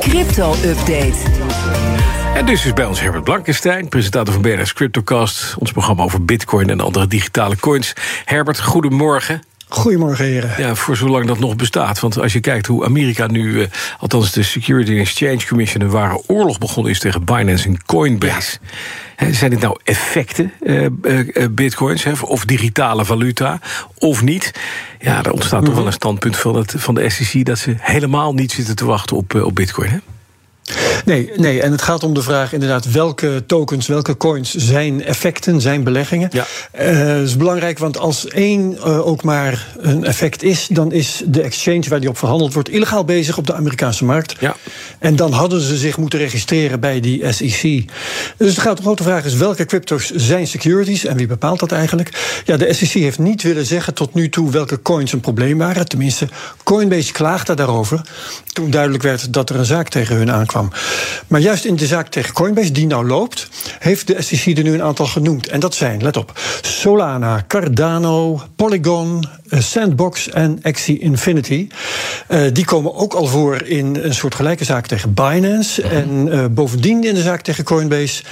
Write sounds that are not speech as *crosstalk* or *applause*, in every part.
Crypto-update. En dus is bij ons Herbert Blankenstein, presentator van BNR's Cryptocast... ons programma over bitcoin en andere digitale coins. Herbert, goedemorgen. Goedemorgen, heren. Ja, voor zolang dat nog bestaat. Want als je kijkt hoe Amerika nu, eh, althans de Security Exchange Commission... een ware oorlog begonnen is tegen Binance en Coinbase... Zijn dit nou effecten, eh, eh, bitcoins, of digitale valuta, of niet? Ja, er ontstaat toch wel een standpunt van, het, van de SEC... dat ze helemaal niet zitten te wachten op, op bitcoin, hè? Nee, nee, en het gaat om de vraag inderdaad welke tokens, welke coins zijn effecten, zijn beleggingen. Ja. Eh, is belangrijk, want als één eh, ook maar een effect is, dan is de exchange waar die op verhandeld wordt illegaal bezig op de Amerikaanse markt. Ja. En dan hadden ze zich moeten registreren bij die SEC. Dus de grote vraag is welke crypto's zijn securities en wie bepaalt dat eigenlijk? Ja, de SEC heeft niet willen zeggen tot nu toe welke coins een probleem waren. Tenminste, Coinbase klaagde daarover toen duidelijk werd dat er een zaak tegen hun aankwam. Maar juist in de zaak tegen Coinbase, die nou loopt, heeft de SEC er nu een aantal genoemd. En dat zijn, let op, Solana, Cardano, Polygon, eh, Sandbox en Axie Infinity. Eh, die komen ook al voor in een soort gelijke zaak tegen Binance. En eh, bovendien in de zaak tegen Coinbase.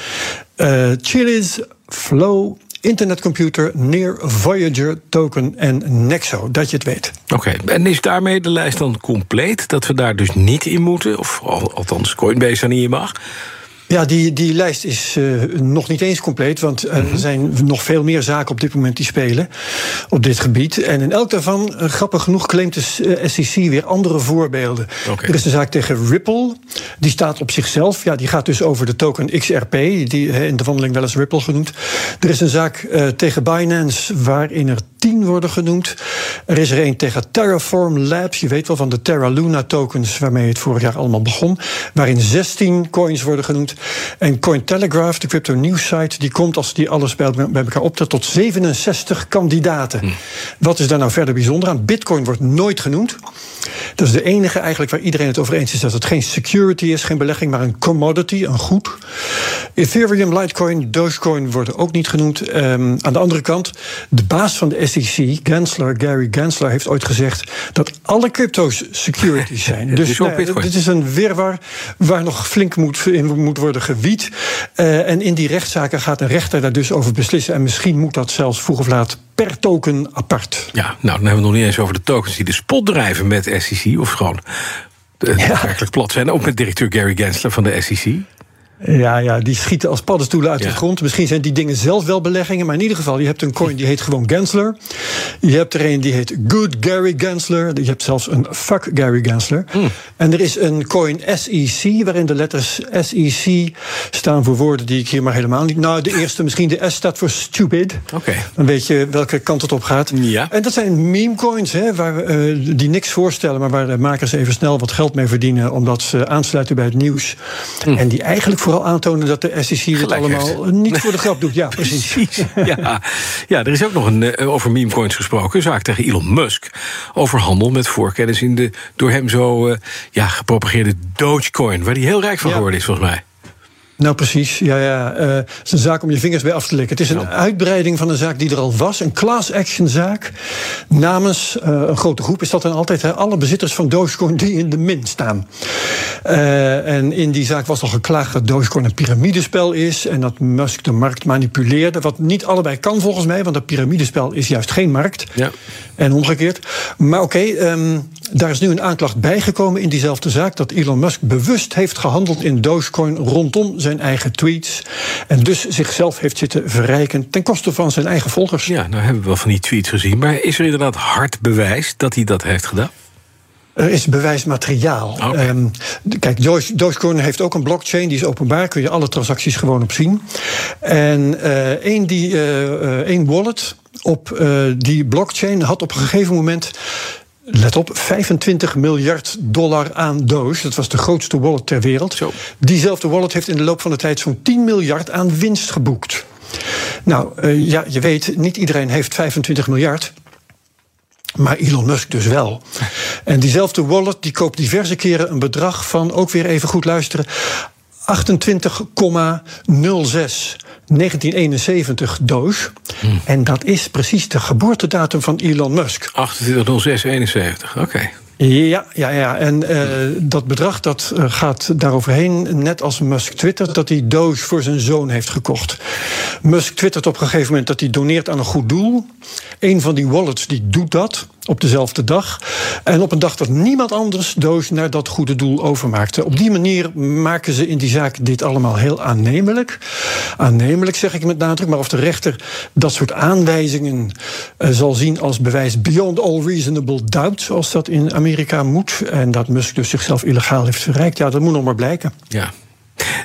eh Chiliz, Flow, Internetcomputer, Near, Voyager, Token en Nexo. Dat je het weet. Oké, en is daarmee de lijst dan compleet? Dat we daar dus niet in moeten? Of al- althans Coinbase er niet in mag? Ja, die, die lijst is eh, nog niet eens compleet. Want er zijn nog veel meer zaken op dit moment die spelen op dit gebied. En in elk daarvan, eh, grappig genoeg, claimt de S- eh, SEC weer andere voorbeelden. Er is een zaak tegen Ripple. Die staat op zichzelf. Ja, die gaat dus over de token XRP. Die in de wandeling wel eens Ripple genoemd. Er is een zaak tegen Binance waarin er tien worden genoemd. Er is er een tegen Terraform Labs. Je weet wel van de Terra Luna tokens waarmee het vorig jaar allemaal begon. Waarin 16 coins worden genoemd. En Cointelegraph, de crypto news site, die komt als die alles bij, bij elkaar optelt tot 67 kandidaten. Wat is daar nou verder bijzonder aan? Bitcoin wordt nooit genoemd. Dat is de enige eigenlijk waar iedereen het over eens is dat het geen security is, geen belegging, maar een commodity, een goed. Ethereum, Litecoin, Dogecoin worden ook niet genoemd. Ehm, aan de andere kant, de baas van de SEC, Gensler, Gary Gensler, heeft ooit gezegd dat alle crypto's securities *laughs* zijn. Dus nou ja, dit is een wirwar waar nog flink moet, in moet worden gewied. Eh, en in die rechtszaken gaat een rechter daar dus over beslissen. En misschien moet dat zelfs vroeg of laat per token apart. Ja, nou, dan hebben we het nog niet eens over de tokens die de spot drijven met SEC. Of gewoon uh, Ja. werkelijk plat zijn. Ook met directeur Gary Gensler van de SEC. Ja, ja, die schieten als paddenstoelen uit Ja. de grond. Misschien zijn die dingen zelf wel beleggingen, maar in ieder geval, je hebt een coin die heet gewoon Gensler. Je hebt er een die heet Good Gary Gensler. Je hebt zelfs een Fuck Gary Gensler. Hmm. En er is een coin SEC, waarin de letters SEC staan voor woorden die ik hier maar helemaal niet. Nou, de eerste, misschien de S staat voor stupid. Oké. Dan weet je welke kant het op gaat. Ja. En dat zijn meme coins, hè, waar, eh, die niks voorstellen, maar waar de makers even snel wat geld mee verdienen, omdat ze aansluiten bij het nieuws. En die eigenlijk vooral aantonen dat de SEC. Gelijk allemaal heeft. niet voor de grap doet. Ja, precies. *laughs* Precies. Ja. ja, er is ook nog een, eh, over memecoins gesproken. Een zaak tegen Elon Musk. Over handel met voorkennis in de door hem zo eh, ja, gepropageerde Dogecoin. Waar hij heel rijk van Ja. geworden is, volgens mij. Nou, precies. Ja, ja. eh, het is een zaak om je vingers bij af te likken. Het is een uitbreiding van een zaak die er al was. Een class action zaak. Namens een grote groep is dat dan altijd hè, alle bezitters van Dogecoin die in de min staan. Eh, en in die zaak was al geklaagd dat Dogecoin een piramidespel is. En dat Musk de markt manipuleerde. Wat niet allebei kan volgens mij, want dat piramidespel is juist geen markt. Ja. En omgekeerd. Maar oké, ehm, daar is nu een aanklacht bijgekomen in diezelfde zaak. Dat Elon Musk bewust heeft gehandeld in Dogecoin rondom zijn eigen tweets. En dus zichzelf heeft zitten verrijken ten koste van zijn eigen volgers. Ja, nou hebben we wel van die tweets gezien. Maar is er inderdaad hard bewijs dat hij dat heeft gedaan? Er is bewijsmateriaal. Oké. Ehm, kijk, Doge- Dogecoin heeft ook een blockchain, die is openbaar, kun je alle transacties gewoon op zien. En eh, één, die, eh, één wallet op die blockchain had op een gegeven moment. Let op, 25 miljard dollar aan Doge. Dat was de grootste wallet ter wereld. Zo. Diezelfde wallet heeft in de loop van de tijd zo'n 10 miljard aan winst geboekt. Nou, uh, ja, je weet, niet iedereen heeft 25 miljard. Maar Elon Musk dus wel. En diezelfde wallet die koopt diverse keren een bedrag van, ook weer even goed luisteren, 28,06 1971 doos. Hmm. En dat is precies de geboortedatum van Elon Musk. 28,0671, oké. Ja, ja, ja. En uh, dat bedrag dat uh, gaat daaroverheen, net als Musk twittert, dat hij Doge voor zijn zoon heeft gekocht. Musk twittert op een gegeven moment dat hij doneert aan een goed doel. Een van die wallets die doet dat op dezelfde dag. En op een dag dat niemand anders Doge naar dat goede doel overmaakte. Op die manier maken ze in die zaak dit allemaal heel aannemelijk. Aannemelijk zeg ik met nadruk, maar of de rechter dat soort aanwijzingen uh, zal zien als bewijs beyond all reasonable doubt, zoals dat in Amerika moet. En dat Musk dus zichzelf illegaal heeft verrijkt, ja, dat moet nog maar blijken. Ja.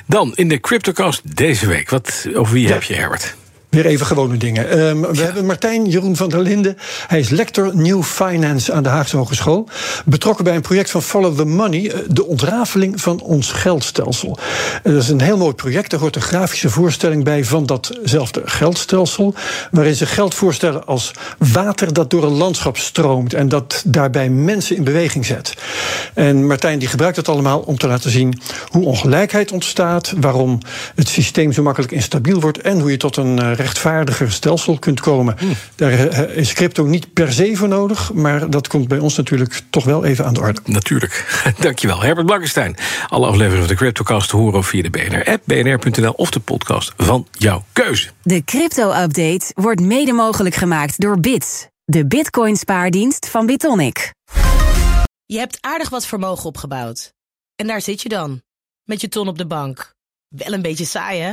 Dan in de CryptoCast deze week. Wat, over wie heb je, Herbert? Weer even gewone dingen. Um, we hebben Martijn Jeroen van der Linden. Hij is lector New Finance aan de Haagse Hogeschool. Betrokken bij een project van Follow the Money. Eh, de ontrafeling van ons geldstelsel. Dat is een heel mooi project. Er hoort een grafische voorstelling bij van datzelfde geldstelsel. Waarin ze geld voorstellen als water dat door een landschap stroomt. En dat daarbij mensen in beweging zet. En Martijn die gebruikt het allemaal om te laten zien hoe ongelijkheid ontstaat. Waarom het systeem zo makkelijk instabiel wordt. En hoe je tot een eh, rechtvaardiger stelsel kunt komen. Hmm. Daar eh, is crypto niet per se voor nodig, maar dat komt bij ons natuurlijk toch wel even aan de orde. Natuurlijk. *laughs* Dankjewel. Herbert Blankenstein. Alle afleveringen van de CryptoCast te horen via de BNR-app, bnr.nl of de podcast van jouw keuze. De crypto-update wordt mede mogelijk gemaakt door Bits, de bitcoin-spaardienst van Bitonic. Je hebt aardig wat vermogen opgebouwd. En daar zit je dan, met je ton op de bank. Wel een beetje saai, hè?